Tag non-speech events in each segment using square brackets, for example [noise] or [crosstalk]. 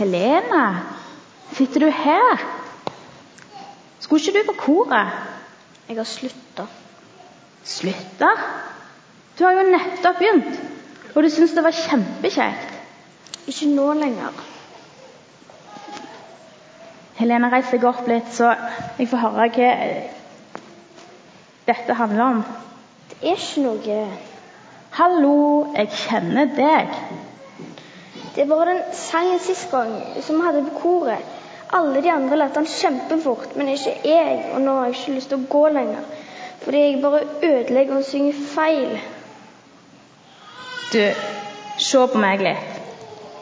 Helene, sitter du her? Skulle ikke du på koret? Jeg har slutta. Slutta? Du har jo nettopp begynt, og du syns det var kjempekjekt. Ikke nå lenger. Helene, reis deg opp litt, så jeg får høre hva dette handler om. Det er ikke noe Hallo, jeg kjenner deg. Det var den sangen sist gang som vi hadde på koret. Alle de andre lærte den kjempefort, men ikke jeg. Og nå har jeg ikke lyst til å gå lenger. Fordi jeg bare ødelegger og synger feil. Du, se på meg litt.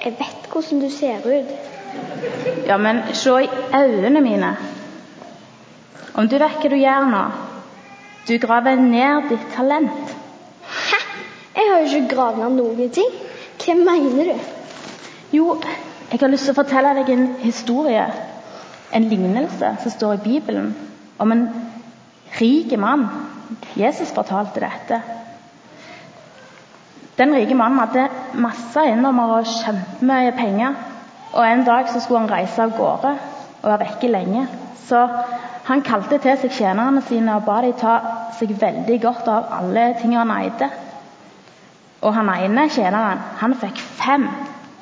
Jeg vet hvordan du ser ut. Ja, men se i øynene mine. Om du vet hva du gjør nå? Du graver ned ditt talent. Hæ? Jeg har jo ikke gravd ned noen ting. Hva mener du? Jo, jeg har lyst til å fortelle deg en historie. En lignelse som står i Bibelen om en rik mann. Jesus fortalte dette. Den rike mannen hadde masse eiendommer og kjempemye penger. Og En dag så skulle han reise av gårde og være vekke lenge. Så han kalte til seg tjenerne sine og ba dem ta seg veldig godt av alle tingene han eide. Og han ene tjeneren han fikk fem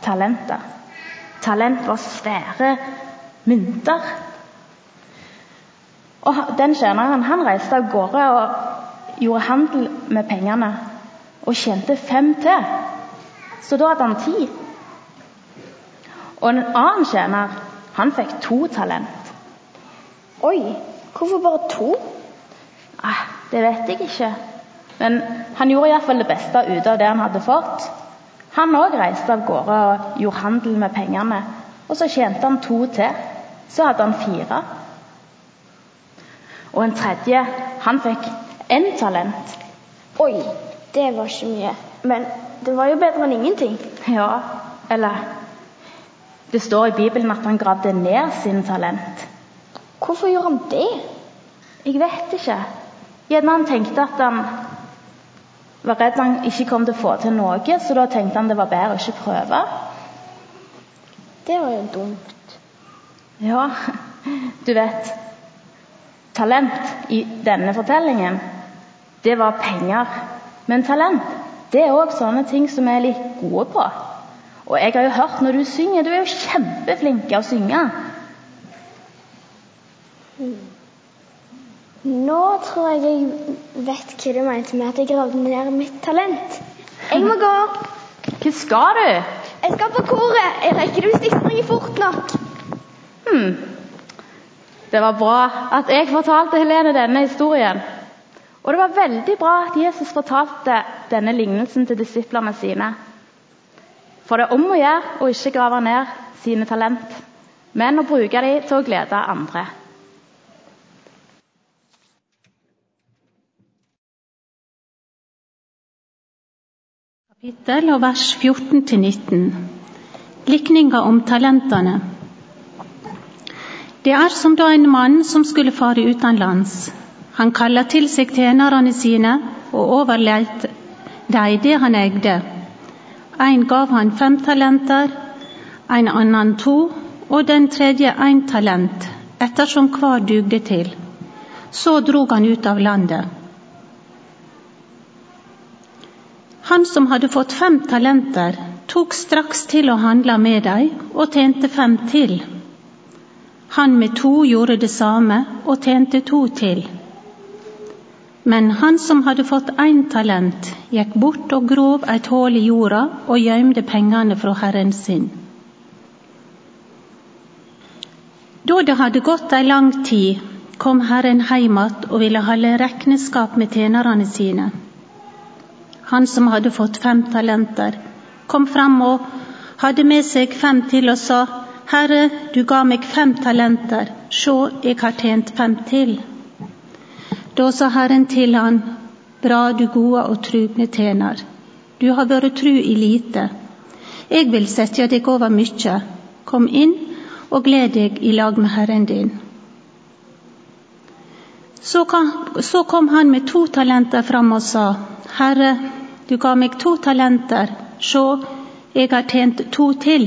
talenter. Talent var svære mynter. Og Den tjeneren han reiste av gårde og gjorde handel med pengene og tjente fem til. Så da hadde han ti. Og en annen tjener han fikk to talent. Oi, hvorfor bare to? Ah, det vet jeg ikke. Men han gjorde iallfall det beste ut av det han hadde fått. Han òg reiste av gårde og gjorde handel med pengene. Og så tjente han to til. Så hadde han fire. Og en tredje, han fikk én talent. Oi, det var ikke mye. Men det var jo bedre enn ingenting. Ja, eller Det står i Bibelen at han gravde ned sin talent. Hvorfor gjorde han det? Jeg vet ikke. Gjerne han tenkte at han var redd han ikke kom til å få til noe, så da tenkte han det var bedre å ikke prøve. Det var jo dumt. Ja, du vet Talent i denne fortellingen, det var penger. Men talent det er òg sånne ting som vi er litt gode på. Og jeg har jo hørt når du synger Du er jo kjempeflink til å synge. Nå tror jeg jeg vet hva du mente med at jeg gravde ned mitt talent. Jeg må gå. Hva skal du? Jeg skal på koret. Jeg rekker det hvis jeg springer fort nok. Hmm. Det var bra at jeg fortalte Helene denne historien. Og det var veldig bra at Jesus fortalte denne lignelsen til disiplene sine. For det er om å gjøre å ikke grave ned sine talent, men å bruke dem til å glede andre. Kapittel og vers 14-19. Likninga om talentene. Det er som da en mann som skulle fare utenlands. Han kalla til seg tjenerne sine og overlot dem det han eide. En gav han fem talenter, en annen to, og den tredje én talent, ettersom hver dugde til. Så drog han ut av landet. Han som hadde fått fem talenter, tok straks til å handle med dem og tjente fem til. Han med to gjorde det samme og tjente to til. Men han som hadde fått én talent, gikk bort og grov et hull i jorda og gjemte pengene fra herren sin. Da det hadde gått ei lang tid, kom Herren hjem igjen og ville holde rekneskap med tjenerne sine. Han som hadde fått fem talenter, kom fram og hadde med seg fem til og sa, Herre, du ga meg fem talenter, sjå, jeg har tjent fem til. Da sa Herren til han, Bra, du gode og trugne tjener. Du har vært tru i lite. Jeg vil sette deg over mykje. Kom inn og gled deg i lag med Herren din. Så kom han med to talenter fram og sa, Herre, du ga meg to talenter, sjå, jeg har tjent to til.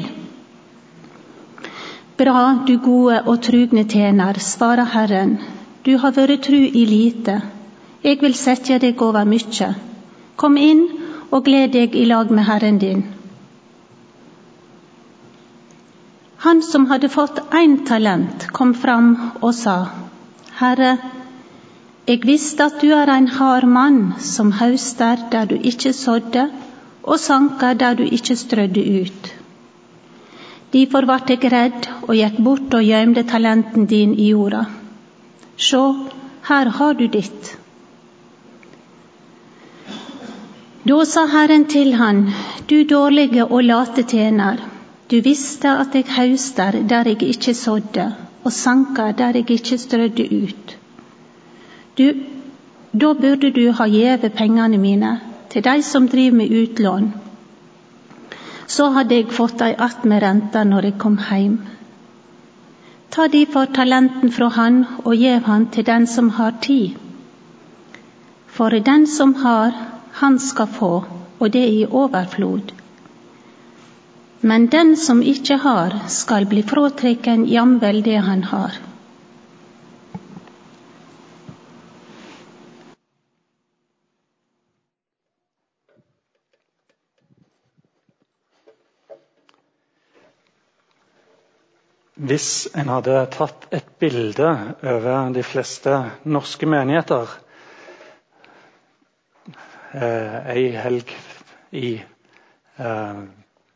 Bra, du gode og trugne tjener, svarer Herren. Du har vært tru i lite. Jeg vil sette deg over mykje. Kom inn og gled deg i lag med Herren din. Han som hadde fått én talent, kom fram og sa, Herre, jeg visste at du er en hard mann som hauster der du ikke sådde, og sanker der du ikke strødde ut. Derfor ble jeg redd og gikk bort og gjemte talenten din i jorda. Sjå, her har du ditt. Da sa Herren til han, du dårlige og late tjener, du visste at jeg hauster der jeg ikke sådde, og sanker der jeg ikke strødde ut. Du, da burde du ha gjeve pengene mine til de som driver med utlån. Så hadde jeg fått dei att med renta når jeg kom heim. Ta derfor talenten fra han og gjev han til den som har tid. For den som har, han skal få, og det i overflod. Men den som ikke har, skal bli fråtrekken jamvel det han har. Hvis en hadde tatt et bilde over de fleste norske menigheter eh, ei helg i eh,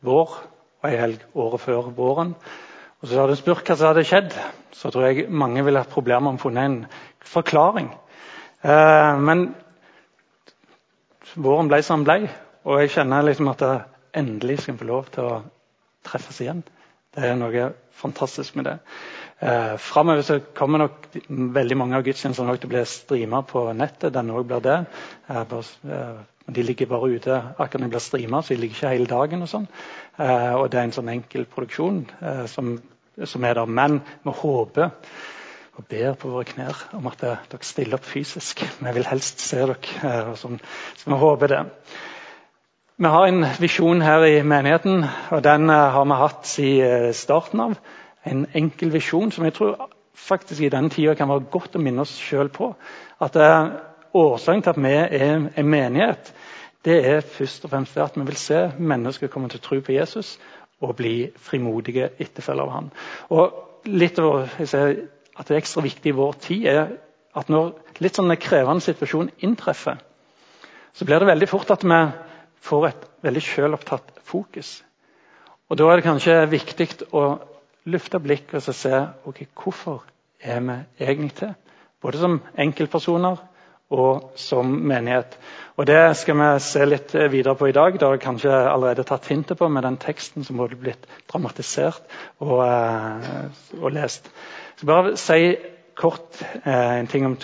vår og ei helg året før våren, og så hadde en spurt hva som hadde skjedd, så tror jeg mange ville hatt problemer med å finne en forklaring. Eh, men våren ble som den ble, og jeg kjenner liksom at endelig skal få lov til å treffes igjen. Det er noe fantastisk med det. Eh, Framover så kommer nok veldig mange av gudstjenestene til å bli streama på nettet. Denne òg blir det. Eh, bare, eh, de ligger bare ute akkurat når de blir streama, så de ligger ikke hele dagen. og sånn. Eh, og det er en sånn enkel produksjon eh, som, som, er der. Men vi håper og ber på våre knær om at dere stiller opp fysisk. Vi vil helst se dere. Eh, sånn. Så vi håper det. Vi har en visjon her i menigheten, og den eh, har vi hatt siden starten av. En enkel visjon som jeg tror faktisk i denne tida kan være godt å minne oss sjøl på. At uh, Årsaken til at vi er en menighet, det er først og fremst at vi vil se mennesker komme til å tro på Jesus og bli frimodige etterfølgere av ham. Og litt av ser, at det er ekstra viktig i vår tid, er at når litt sånn krevende situasjon inntreffer, så blir det veldig fort at vi får et veldig selvopptatt fokus. Og Da er det kanskje viktig å løfte blikket og se okay, hvorfor er vi egentlig til. Både som enkeltpersoner og som menighet. Og Det skal vi se litt videre på i dag. Det har jeg kanskje allerede tatt hintet på med den teksten som både blitt dramatisert og, eh, og lest. Skal bare si kort eh, en ting om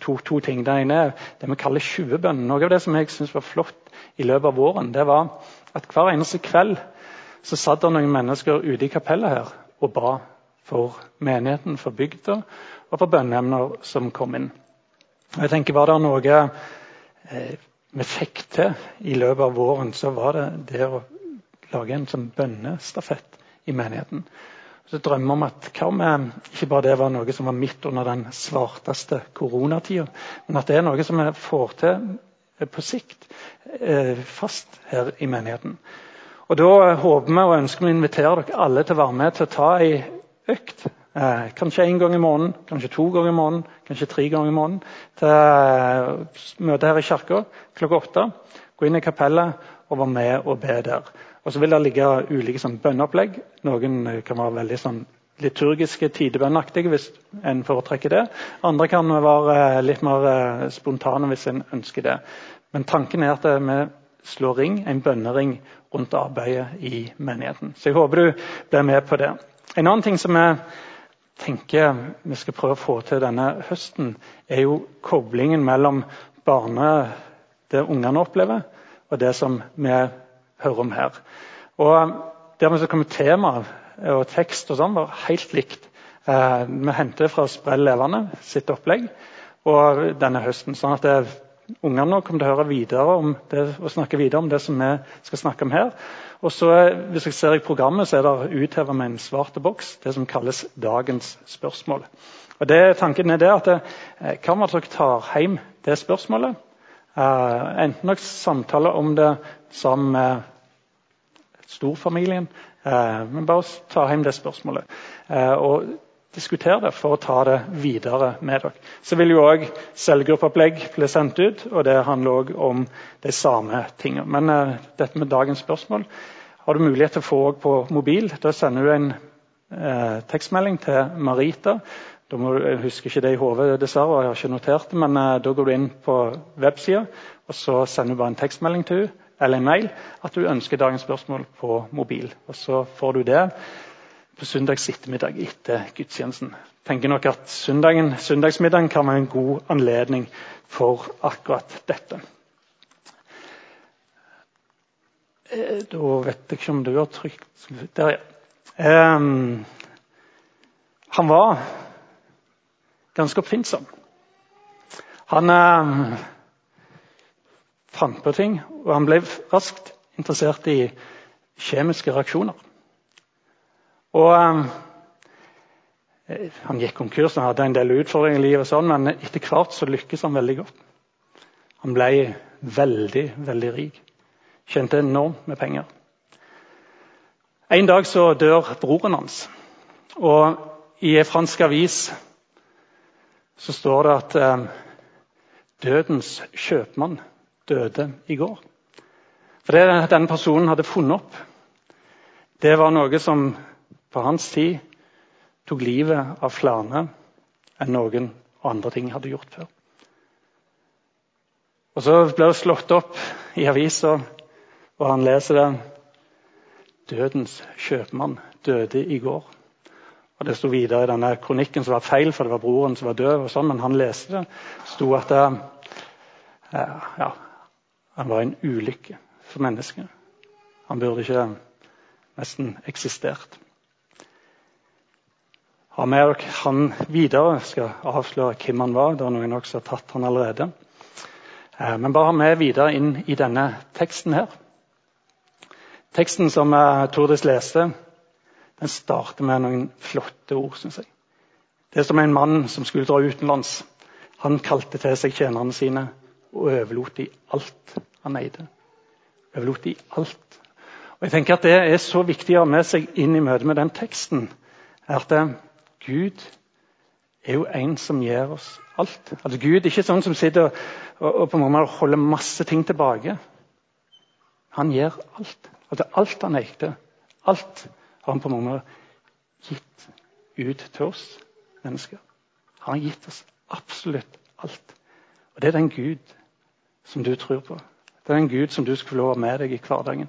to, to, ting. Det ene er det vi kaller 20-bønnen. Noe av det som jeg synes var flott i løpet av våren, det var at hver eneste kveld så satt det noen mennesker ute i kapellet her og ba for menigheten, for bygda og for bønneemner som kom inn. Og jeg tenker Var det noe eh, vi fikk til i løpet av våren, så var det det å lage en sånn bønnestafett i menigheten. Så drømmer om at hva om ikke bare det var noe som var midt under den svarteste koronatida, men at det er noe som vi får til Eh, på sikt eh, fast her i menigheten. Og Da håper vi og ønsker vi å invitere dere alle til å være med til å ta ei økt. Eh, kanskje én gang i måneden, kanskje to ganger i måneden, kanskje tre ganger i måneden. Til møte her i kirka klokka åtte. Gå inn i kapellet og være med og be der. Og Så vil det ligge ulike sånn, bønneopplegg. Noen kan være veldig sånn, liturgiske, tidebønnaktige hvis en foretrekker det. Andre kan være litt mer spontane hvis en ønsker det. Men tanken er at vi slår ring, en bønnering rundt arbeidet i menigheten. Så jeg håper du blir med på det. En annen ting som jeg tenker vi skal prøve å få til denne høsten, er jo koblingen mellom barne, det ungene opplever, og det som vi hører om her. Og Dermed så kommer temaet og tekst og sånn var helt likt. Eh, vi henter fra Sprell Levende sitt opplegg og denne høsten. sånn at det, ungene kommer til å høre videre om det, og snakke videre om det som vi skal snakke om her. Og så, Hvis jeg ser i programmet, så er det utheva med en svart boks, det som kalles dagens spørsmål. Og det, Tanken er det at eh, hva om dere tar hjem det spørsmålet? Uh, enten dere samtaler om det sammen med storfamilien, men bare ta hjem det spørsmålet. Uh, og diskutere det for å ta det videre med dere. Så vil jo òg cellegruppeopplegg bli sendt ut, og det handler òg om de samme tingene. Men uh, dette med dagens spørsmål har du mulighet til å få på mobil. Da sender du en eh, tekstmelding til Marita. Da må du, jeg husker ikke det i hodet, dessverre, og jeg har ikke notert det, men eh, da går du inn på websida, og så sender du bare en tekstmelding til henne eller en mail at du ønsker dagens spørsmål på mobil. Og Så får du det på søndags ettermiddag etter gudstjenesten. Tenker nok at søndagen, Søndagsmiddagen kan være en god anledning for akkurat dette. Eh, da vet jeg ikke om du har trykt Der, ja. Um, han var ganske oppfinnsom. Han um, fant på ting, og han ble raskt interessert i kjemiske reaksjoner. Og um, Han gikk konkurs, han hadde en del utfordringer i livet, sånn, men etter hvert så lykkes han veldig godt. Han ble veldig, veldig rik. Tjente enormt med penger. En dag så dør broren hans. Og i en fransk avis så står det at eh, dødens kjøpmann døde i går. For det denne personen hadde funnet opp, det var noe som på hans tid tok livet av flere enn noen andre ting hadde gjort før. Og Så ble det slått opp i avisa, og han leser det. Dødens kjøpmann døde i går. Og Det sto videre i denne kronikken som var feil, for det var broren som var død. og sånn, Men han leste det. sto at det, eh, ja, han var en ulykke for mennesket. Han burde ikke nesten eksistert ha med han videre. Skal avsløre hvem han var. Det er noen også har tatt han allerede. Eh, men bare ha med videre inn i denne teksten her. Teksten som eh, Tordis leste, den starter med noen flotte ord, syns jeg. Det er som en mann som skulle dra utenlands. Han kalte til seg tjenerne sine og overlot de alt han eide. Overlot de alt. Og jeg tenker at Det er så viktig å ha med seg inn i møte med den teksten. at Gud er jo en som gir oss alt. Altså Gud er ikke sånn som sitter og, og på mange måter holder masse ting tilbake. Han gir alt. Altså Alt han eide, alt har han på mange måter gitt ut til oss mennesker. Han har gitt oss absolutt alt. Og Det er den Gud som du tror på. Det er den Gud som du skal få lov å ha med deg i hverdagen.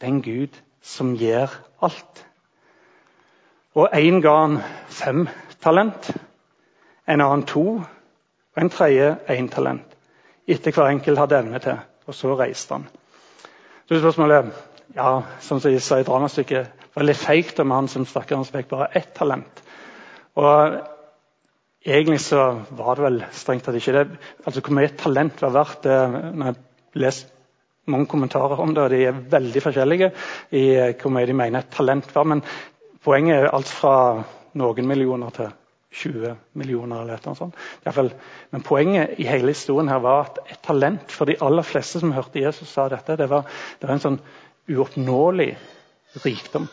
Den Gud som gjør alt. Og én ga han fem talent, en annen to, og en tredje én talent. Etter hver enkelt hadde evne til. Og så reiste han. Så spørsmålet ja, som jeg sa i dramastykket, var litt feigt om han som stakkaren fikk bare ett talent. Og Egentlig så var det vel strengt tatt ikke det. Altså Hvor mye talent var verdt det når jeg leser mange kommentarer om det, og de er veldig forskjellige i hvor mye de mener et talent var. Men Poenget er alt fra noen millioner til 20 millioner. eller noe sånt. Fall, men poenget i hele historien her var at et talent for de aller fleste som hørte Jesus sa dette, det var, det var en sånn uoppnåelig rikdom.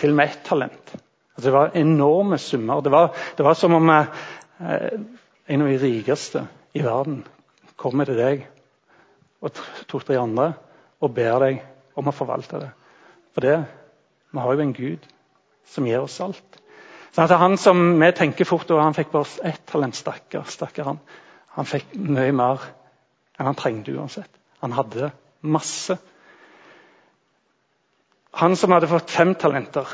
Til og med ett talent. Altså, det var enorme summer. Det var, det var som om eh, en av de rikeste i verden kommer til deg og to-tre andre og ber deg om å forvalte det. For det, vi har jo en Gud som gir oss alt. Sånn at han som vi tenker fort over, han fikk bare ett talent, stakkar, stakkar han. Han fikk mye mer enn han trengte uansett. Han hadde masse. Han som hadde fått fem talenter,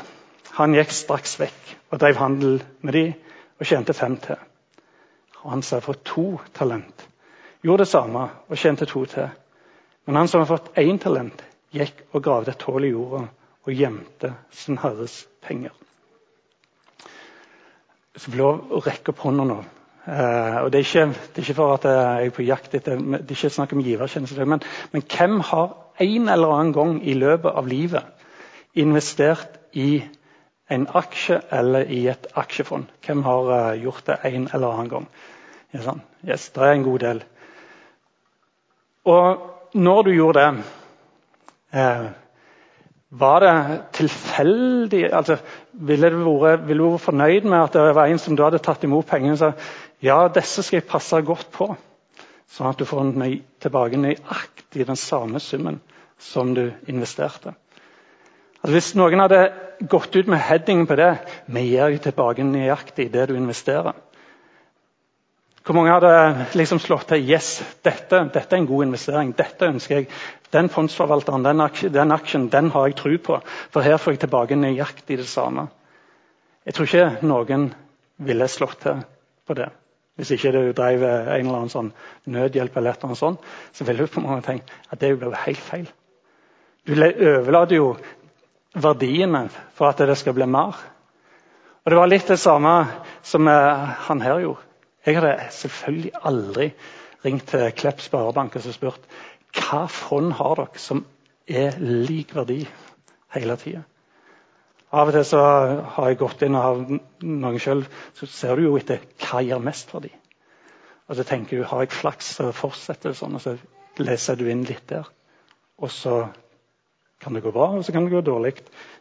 han gikk straks vekk og drev handel med de og tjente fem til. Og han som har fått to talent, gjorde det samme og tjente to til. Men han som hadde fått én talent, gikk og gravde et hull i jorda og gjemte sin herres penger. Så får lov å rekke opp hånda nå Eh, og det er, ikke, det er, ikke, for at jeg er på jakt etter Det er ikke snakk om givertjeneste, Men, men hvem har en eller annen gang i løpet av livet investert i en aksje eller i et aksjefond? Hvem har uh, gjort det en eller annen gang? Yes, det er en god del. Og når du gjorde det eh, var det tilfeldig altså, Ville du vært, ville du vært fornøyd med at det var en som du hadde tatt imot pengene og sa ja, disse skal jeg passe godt på, sånn at du får tilbake nøyaktig den samme summen som du investerte? Altså, hvis noen hadde gått ut med headingen på det vi gir deg tilbake nøyaktig det du investerer hvor mange hadde liksom slått til yes, dette, dette, er en god investering, dette ønsker jeg. Den fondsforvalteren, den, den aksjen, den har jeg tro på. For her får jeg tilbake nøyaktig det samme. Jeg tror ikke noen ville slått til på det. Hvis ikke du drev en eller annen sånn nødhjelp, eller noe sånt, så ville du på mange tenkt at det ble helt feil. Du overlater jo verdiene for at det skal bli mer. Og Det var litt det samme som eh, han her gjorde. Jeg hadde selvfølgelig aldri ringt til Klepp sparebank og spurt hva fond har dere som er lik verdi hele tida. Av og til så har jeg gått inn og har noen selv, så ser du jo etter hva gir mest verdi. Og så tenker du har jeg flaks, så fortsetter det sånn. Og så leser du inn litt der. Og så kan det gå bra, og så kan det gå dårlig.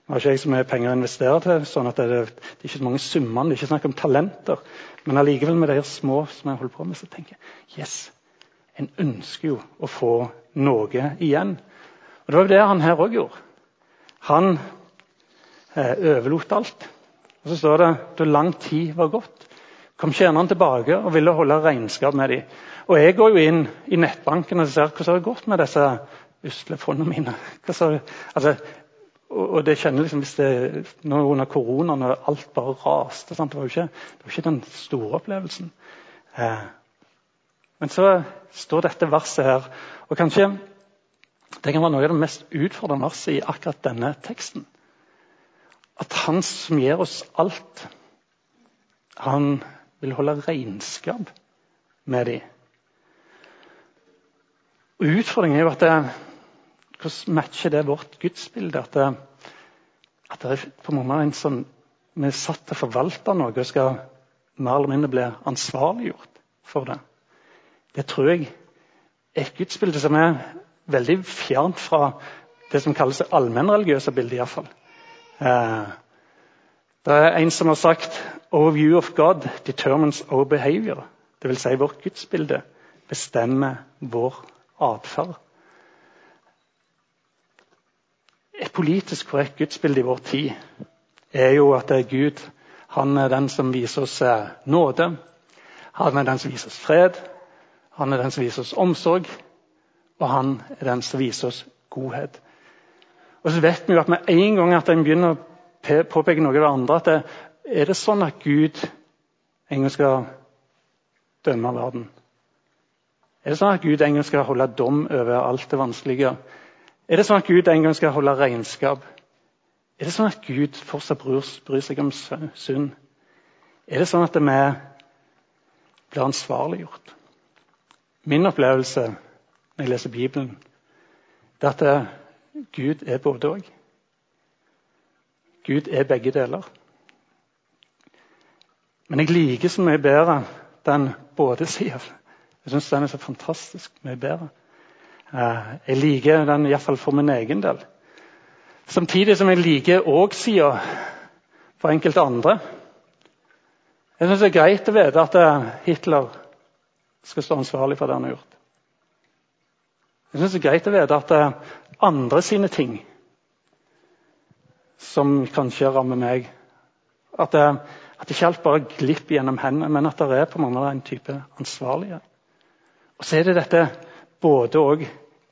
Nå har ikke jeg så mye penger å investere til, sånn at det, er, det er ikke så mange summene. Det er ikke snakk om talenter. Men allikevel med de små som jeg holder på med, så tenker jeg yes, en ønsker jo å få noe igjen. Og Det var jo det han her òg gjorde. Han eh, overlot alt. Og Så står det da lang tid var gått, kom tjeneren tilbake og ville holde regnskap med dem. Og Jeg går jo inn i nettbanken og ser hvordan det har gått med disse usle fondene mine. Altså, og det kjenner liksom hvis det, nå Under koronaen og alt bare raste sant? Det, var jo ikke, var ikke den store opplevelsen. Eh, men så står dette verset her, og kanskje det kan være noe av det mest utfordrende verset i akkurat denne teksten. At han som gir oss alt, han vil holde regnskap med dem. Utfordringen er jo at det, hvordan matcher det vårt gudsbilde? At at det er på en måte en sånn, vi er satt til å forvalte noe og skal mer eller mindre bli ansvarliggjort for det. Det tror jeg er et gudsbilde som er veldig fjernt fra det som kalles det allmennreligiøse bildet. I hvert fall. Eh, det er en som har sagt «Our view of God determines our behavior». Dvs. Si vårt gudsbilde bestemmer vår atferd. Et politisk korrekt gudsbilde i vår tid er jo at Gud han er den som viser oss eh, nåde. Han er den som viser oss fred. Han er den som viser oss omsorg. Og han er den som viser oss godhet. Og så vet vi jo at med en gang at en begynner å påpeke noe av det andre, at det, er det sånn at Gud en gang skal dømme verden? Er det sånn at Gud en gang skal holde dom over alt det vanskelige? Er det sånn at Gud en gang skal holde regnskap? Er det sånn at Gud fortsatt bryr seg om synd? Er det sånn at vi blir ansvarliggjort? Min opplevelse når jeg leser Bibelen, det er at eh, Gud er både òg. Gud er begge deler. Men jeg liker så mye bedre den både-sida. Jeg syns den er så fantastisk mye bedre. Eh, jeg liker den iallfall for min egen del. Samtidig som jeg liker òg-sida for enkelte andre. Jeg syns det er greit å vite at eh, Hitler skal stå ansvarlig for det han har gjort. Jeg syns det er greit å vite at eh, andre sine ting, som kanskje rammer meg At, at ikke alt bare glipper gjennom hendene, men at det er på mange måter en type ansvarlighet. Og så er det dette både og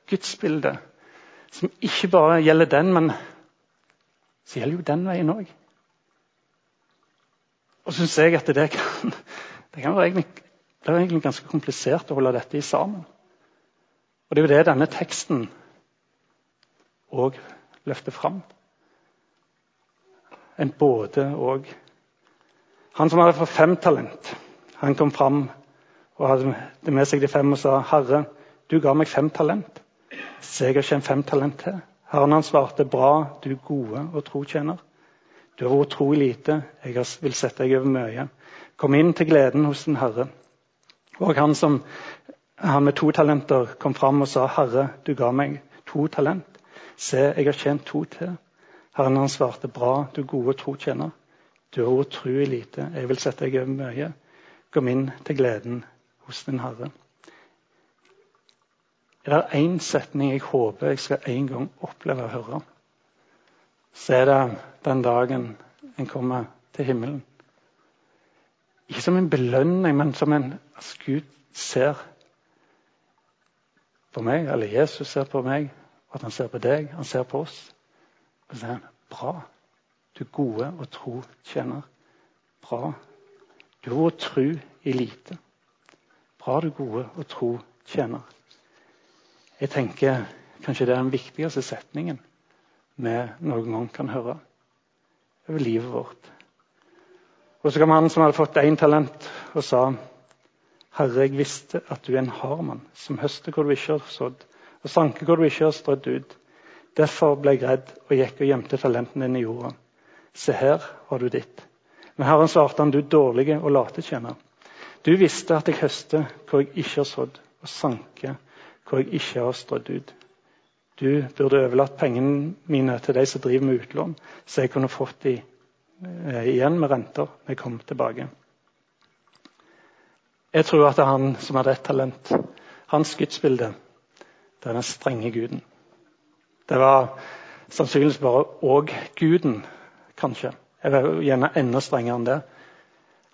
gudsbildet, som ikke bare gjelder den, men så gjelder jo den veien òg. Og så syns jeg at det kan, det kan være egentlig, det er egentlig ganske komplisert å holde dette i sammen. Og Det er jo det denne teksten òg løfter fram. En både og. Han som hadde fått fem talent, Han kom fram og hadde med seg de fem og sa, 'Herre, du ga meg fem talent.' 'Så jeg har tjent fem talent til.' Herren han svarte, 'Bra, du gode og tro tjener.' 'Du har vært tro i lite, jeg vil sette deg over mye.' 'Kom inn til gleden hos din Herre.' Og han som han med to talenter kom fram og sa, 'Herre, du ga meg to talent. Se, jeg har tjent to til.' Herren han svarte, 'Bra, du gode tro tjener. Du har vært tro i lite, jeg vil sette deg over mye.' Kom inn til gleden hos din Herre. Er det én setning jeg håper jeg skal en gang oppleve å høre, så er det den dagen en kommer til himmelen. Ikke som en belønning, men som en at Gud ser på meg, eller Jesus ser på meg, og at han ser på deg, han ser på oss. Og så sier han bra, du gode og tro tjener. Bra. Du har vært tru i lite. Bra, du gode og tro tjener. Jeg tenker kanskje det er den viktigste setningen vi noen gang kan høre over livet vårt. Og så kom han som hadde fått én talent, og sa Herre, jeg visste at du er en hard mann, som høster hvor du ikke har sådd, og sanker hvor du ikke har strødd ut. Derfor ble jeg redd og gikk og gjemte talentene dine i jorda. Se, her har du ditt. Men Herren svarte han, du dårlige og late tjener. Du visste at jeg høster hvor jeg ikke har sådd, og sanker hvor jeg ikke har strødd ut. Du burde overlatt pengene mine til de som driver med utlån, så jeg kunne fått de eh, igjen med renter når jeg kom tilbake. Jeg tror at det er han som hadde ett talent. Hans gudsbilde det er strenge guden. Det var sannsynligvis bare òg guden, kanskje. Jeg var gjerne enda strengere enn det.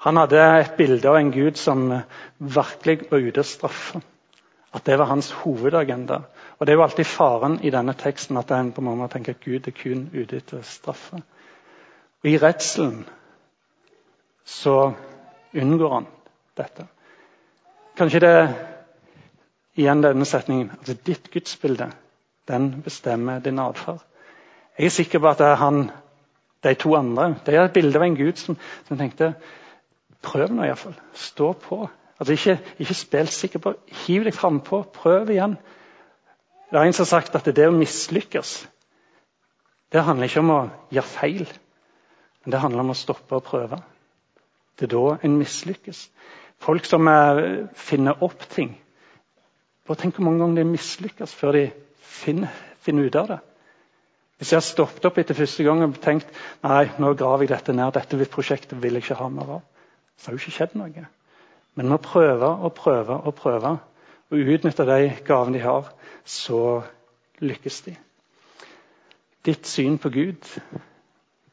Han hadde et bilde av en gud som virkelig var ute og straffe. At det var hans hovedagenda. Og Det er jo alltid faren i denne teksten at en på mange måter tenker at Gud er kun ute etter straffe. Og I redselen så unngår han dette. Kanskje det er igjen denne setningen altså Ditt gudsbilde den bestemmer din atferd. Jeg er sikker på at det er han, de to andre det er et bilde av en gud som, som tenkte Prøv nå iallfall. Stå på. Altså Ikke, ikke spill sikker på. Hiv deg frampå. Prøv igjen. Det er en som har sagt at det å mislykkes det handler ikke om å gjøre feil, men det handler om å stoppe og prøve. Det er da en mislykkes. Folk som er, finner opp ting. Bare tenk hvor mange ganger de mislykkes før de finner, finner, ut av det. Hvis jeg har stoppet opp etter første gang og tenkt nei, nå graver jeg dette ned, dette prosjektet vil jeg ikke ha mer av, så har jo ikke skjedd noe. Men med å prøve og prøve og prøve og utnytte de gavene de har, så lykkes de. Ditt syn på Gud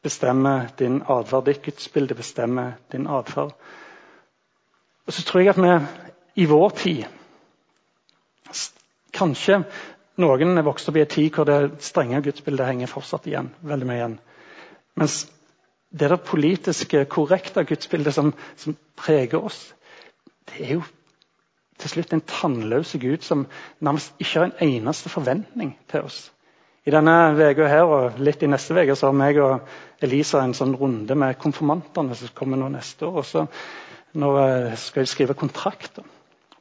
bestemmer din atferd. Ditt gudsbilde bestemmer din atferd. Og så tror jeg at vi i vår tid Kanskje noen er vokst opp i en tid hvor det strenge gudsbildet henger fortsatt igjen. veldig mye igjen. Mens det er det politiske, korrekte gudsbildet som, som, preger oss, det er jo til slutt en tannløs gud som nærmest ikke har en eneste forventning til oss. I denne uka her og litt i neste uke har meg og Elisa en sånn runde med konfirmantene som kommer nå neste år. og så når eh, skal jeg skrive kontrakter.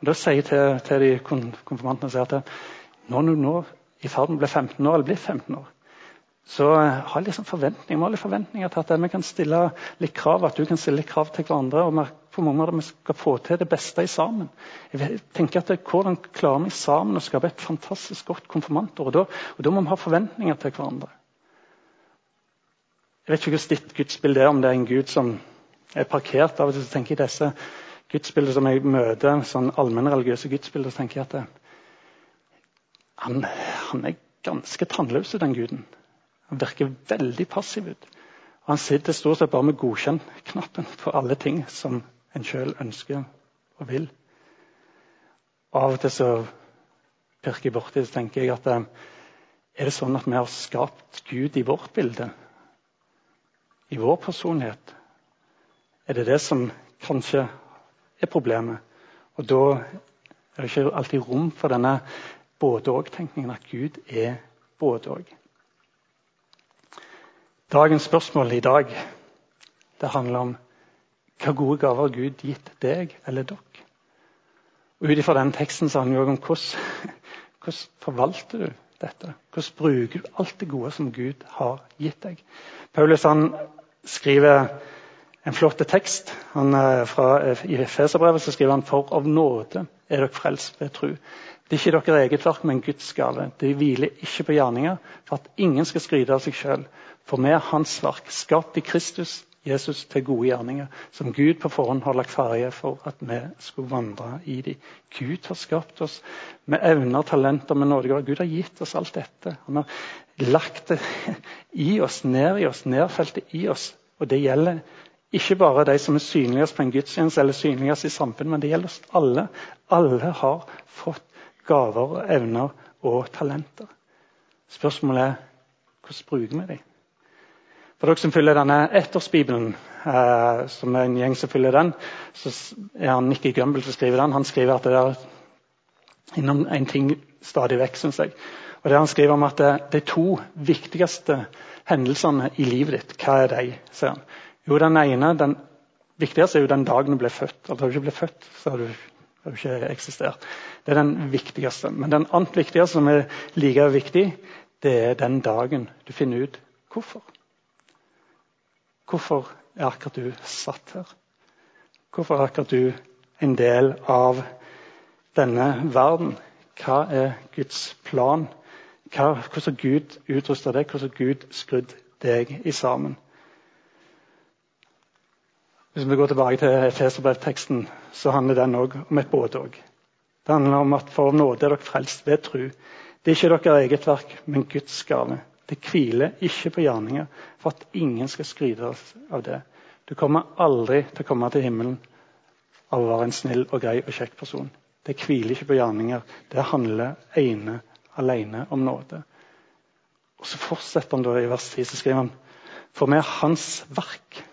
Da sier jeg til, til de konfirmantene at når du nå i ferd med å bli 15 år, eller blir 15 år, så ha liksom forventninger, vi har litt forventninger til at vi kan stille litt krav, at du kan stille litt krav til hverandre. og på mange måter vi skal få til det beste i sammen. Jeg tenker at det, Hvordan klarer vi sammen å skape et fantastisk godt konfirmantår? Og da, og da må vi ha forventninger til hverandre. Jeg vet ikke hvordan ditt gudsbilde er, om det er en gud som er parkert. Av og til tenker jeg disse gudsbildene som jeg møter, sånn allmennreligiøse gudsbilder, så tenker jeg at det, han, han, er ganske tannløs, den guden. Han virker veldig passiv ut. Han sitter stort sett bare med godkjenn-knappen på alle ting som en sjøl ønsker og vil. Og Av og til så pirker jeg borti så tenker jeg at eh, er det sånn at vi har skapt Gud i vårt bilde? I vår personlighet? er det det som kanskje er problemet. Og da er det ikke alltid rom for denne både-og-tenkningen, at Gud er både-og. Dagens spørsmål i dag det handler om Hva gode gaver har Gud gitt deg eller dere? Og Ut ifra den teksten så handler det om hvordan, hvordan forvalter du dette? Hvordan bruker du alt det gode som Gud har gitt deg? Paulus han skriver en flott tekst. Han, fra, I Feserbrevet skriver han for av nåde er dere frelst ved tro. Det er ikke deres eget verk, men Guds gave. Det hviler ikke på gjerninger, for at ingen skal skryte av seg sjøl. For vi er Hans verk, skapt i Kristus Jesus til gode gjerninger, som Gud på forhånd har lagt ferdige for at vi skulle vandre i dem. Gud har skapt oss med evner, talenter, med nådegaver. Gud har gitt oss alt dette. Han har lagt det i oss, ned i oss, nedfelt det i oss. Og det gjelder ikke bare de som er synligst på en gudstjeneste eller synligst i samfunnet, men det gjelder oss alle. Alle har fått gaver, evner og talenter. Spørsmålet er hvordan bruker vi dem? For dere som følger denne ettårsbibelen, eh, som er en gjeng som følger den, så er han Nikki Gumbel som skriver den. Han skriver at det er innom en ting stadig vekk, syns jeg. Og det Han skriver om at det, de to viktigste hendelsene i livet ditt, hva er de? sier han. Jo, den ene, den viktigste er jo den dagen du ble født. Altså, du ikke ble født, så har du, har du ikke eksistert. Det er den viktigste. Men den annet viktigste, som er like viktig, det er den dagen du finner ut hvorfor. Hvorfor er akkurat du satt her? Hvorfor er akkurat du en del av denne verden? Hva er Guds plan? Hva, hvordan har Gud utrusta deg? Hvordan har Gud skrudd deg i sammen? Hvis vi går tilbake til Efeserbrev-teksten, så handler den òg om et både-og. Det handler om at for nåde er dere frelst ved tro. Det er ikke deres eget verk, men Guds gave. Det hviler ikke på gjerninger for at ingen skal skryte av det. Du kommer aldri til å komme til himmelen av å være en snill og grei og kjekk person. Det hviler ikke på gjerninger. Det handler ene alene om nåde. Og Så fortsetter han da i vers 10, så skriver han For vi er Hans verk,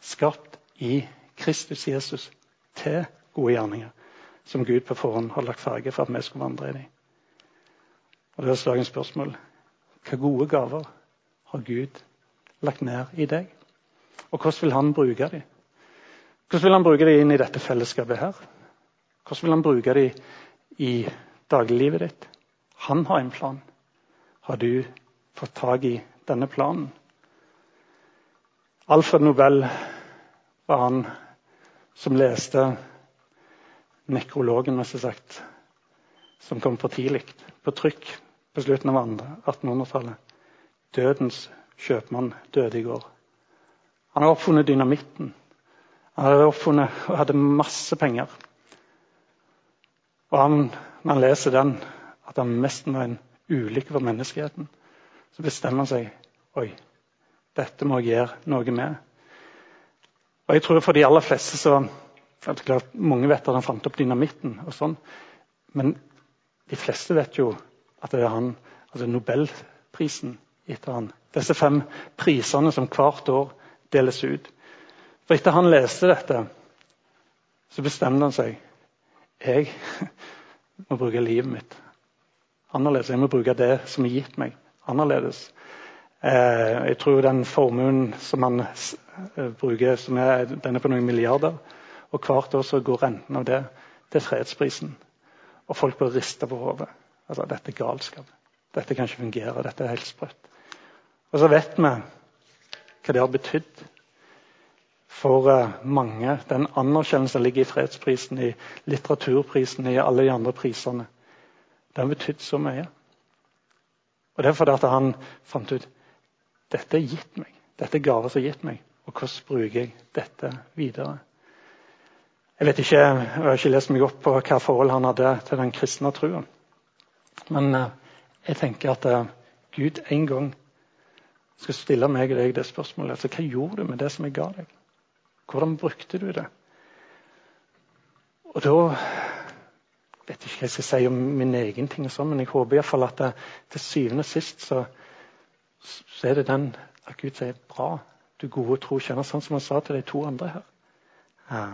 skapt i Kristus Jesus til gode gjerninger, som Gud på forhånd har lagt farge for at vi skulle vandre i dem. Og Det er dagens spørsmål. Hva gode gaver har Gud lagt ned i deg? Og hvordan vil han bruke dem? Hvordan vil han bruke dem inn i dette fellesskapet her? Hvordan vil han bruke dem i dagliglivet ditt? Han har en plan. Har du fått tak i denne planen? Alfred Nobel var han som leste nekrologen, som kom for tidlig, på trykk på slutten av 1800-tallet. Dødens kjøpmann døde i går. Han har oppfunnet dynamitten. Han hadde oppfunnet og hadde masse penger. Og han, når han leser den, at han nesten var en ulykke for menneskeheten, så bestemmer han seg Oi, dette må jeg gjøre noe med. Og jeg tror For de aller fleste så det er klart, Mange vet at han fant opp dynamitten, og sånn, men de fleste vet jo at det er han, altså Nobelprisen etter han. Disse fem prisene som hvert år deles ut. For etter han leste dette, så bestemte han seg. Jeg må bruke livet mitt annerledes. Jeg må bruke det som er gitt meg, annerledes. Eh, jeg tror den formuen som han eh, bruker, som er, den er på noen milliarder. Og hvert år så går renten av det til fredsprisen. Og folk bør riste på hodet. Altså, dette er galskap. Dette kan ikke fungere. Dette er helt sprøtt. Og så vet vi hva det har betydd for eh, mange. Den anerkjennelsen ligger i fredsprisen, i litteraturprisen, i alle de andre prisene. Det har betydd så mye. Og Det er fordi at han fant ut dette er gitt meg. Dette er gaver som er gitt meg. Og hvordan bruker jeg dette videre? Jeg vet ikke, jeg har ikke lest meg opp på hva forhold han hadde til den kristne trua. Men eh, jeg tenker at eh, Gud en gang skal stille meg og deg det spørsmålet. Altså, hva gjorde du med det som jeg ga deg? Hvordan brukte du det? Og da vet jeg ikke hva jeg skal si om min egen ting, og sånn, men jeg håper i fall at det, til syvende og sist så, så, er det den at Gud sier bra, du gode tro kjenner, sånn som han sa til de to andre her. Ja.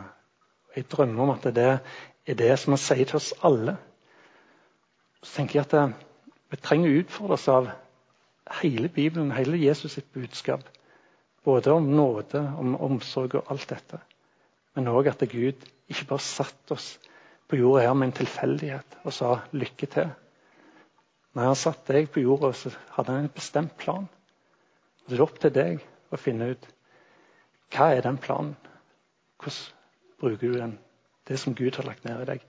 Jeg drømmer om at det er det som han sier til oss alle. Så tenker jeg at det, vi trenger å utfordres av hele Bibelen, hele Jesus sitt budskap. Både om nåde, om omsorg og alt dette. men òg at Gud ikke bare satt oss på jorda her med en tilfeldighet og sa lykke til. Når han satte deg på jorda, så hadde han en bestemt plan. Og Det er opp til deg å finne ut hva er den planen. Hvordan bruker du den, det som Gud har lagt ned i deg,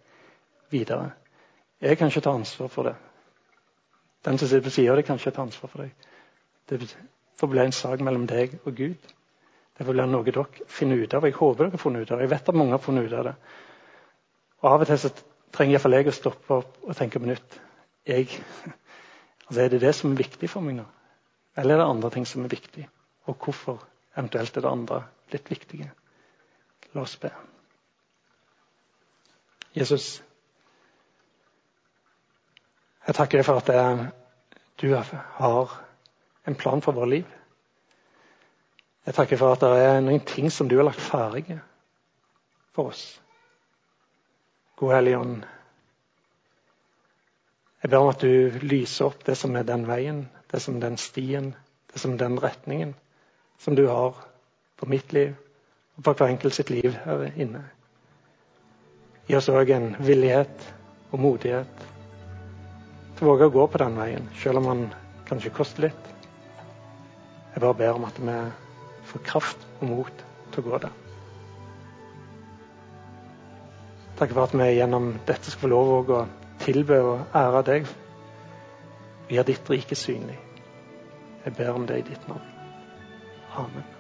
videre? Jeg kan ikke ta ansvar for det. Den som sitter på sida av deg, kan ikke ta ansvar for deg. Det får bli en sak mellom deg og Gud. Det får bli noe dere finner ut av. Jeg håper dere har funnet ut av det. Jeg vet at mange har funnet ut av det. Og Av og til så trenger iallfall jeg å stoppe opp og tenke på nytt. Jeg, [laughs] altså er det det som er viktig for meg nå? Eller er det andre ting som er viktig? Og hvorfor eventuelt er det andre litt viktige? La oss be. Jesus, jeg takker deg for at du har en plan for vårt liv. Jeg takker for at det er noen ting som du har lagt ferdige for oss. Gode Hellige Ånd, jeg ber om at du lyser opp det som er den veien, det som er den stien, det som er den retningen som du har for mitt liv og for hver enkelt sitt liv her inne. Gi oss òg en villighet og modighet våge å gå på den veien, selv om den kanskje koster litt. Jeg bare ber om at vi får kraft og mot til å gå der. Takk for at vi gjennom dette skal få lov å tilbe og ære deg. Vi har ditt rike synlig. Jeg ber om det i ditt navn. Amen.